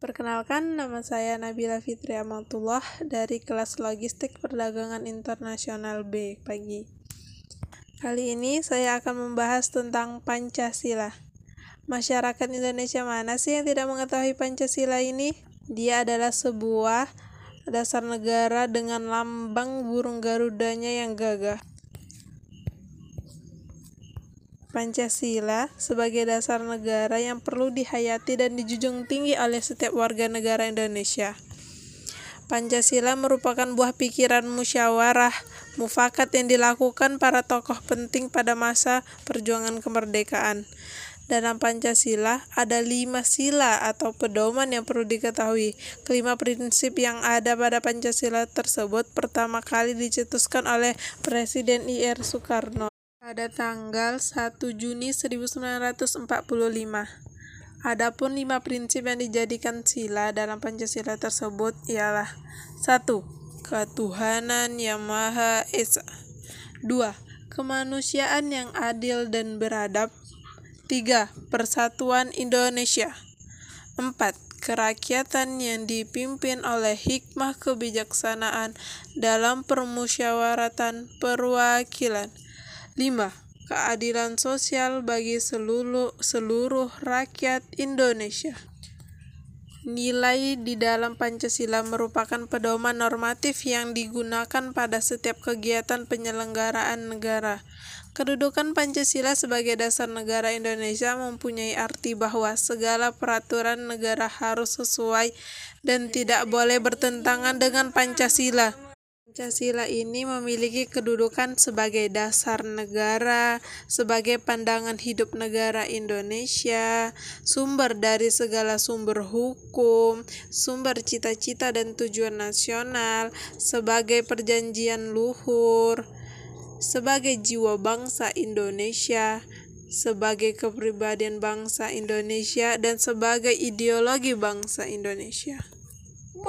Perkenalkan, nama saya Nabila Fitri Amatullah dari kelas Logistik Perdagangan Internasional B pagi. Kali ini saya akan membahas tentang Pancasila. Masyarakat Indonesia mana sih yang tidak mengetahui Pancasila ini? Dia adalah sebuah dasar negara dengan lambang burung garudanya yang gagah. Pancasila sebagai dasar negara yang perlu dihayati dan dijunjung tinggi oleh setiap warga negara Indonesia. Pancasila merupakan buah pikiran musyawarah mufakat yang dilakukan para tokoh penting pada masa perjuangan kemerdekaan. Dalam Pancasila ada lima sila atau pedoman yang perlu diketahui. Kelima prinsip yang ada pada Pancasila tersebut pertama kali dicetuskan oleh Presiden I.R. Soekarno pada tanggal 1 Juni 1945. Adapun lima prinsip yang dijadikan sila dalam Pancasila tersebut ialah 1. Ketuhanan yang Maha Esa 2. Kemanusiaan yang adil dan beradab 3. Persatuan Indonesia 4. Kerakyatan yang dipimpin oleh hikmah kebijaksanaan dalam permusyawaratan perwakilan 5. Keadilan sosial bagi seluruh, seluruh rakyat Indonesia. Nilai di dalam Pancasila merupakan pedoman normatif yang digunakan pada setiap kegiatan penyelenggaraan negara. Kedudukan Pancasila sebagai dasar negara Indonesia mempunyai arti bahwa segala peraturan negara harus sesuai dan tidak boleh bertentangan dengan Pancasila. Pancasila ini memiliki kedudukan sebagai dasar negara, sebagai pandangan hidup negara Indonesia, sumber dari segala sumber hukum, sumber cita-cita dan tujuan nasional, sebagai perjanjian luhur, sebagai jiwa bangsa Indonesia, sebagai kepribadian bangsa Indonesia, dan sebagai ideologi bangsa Indonesia.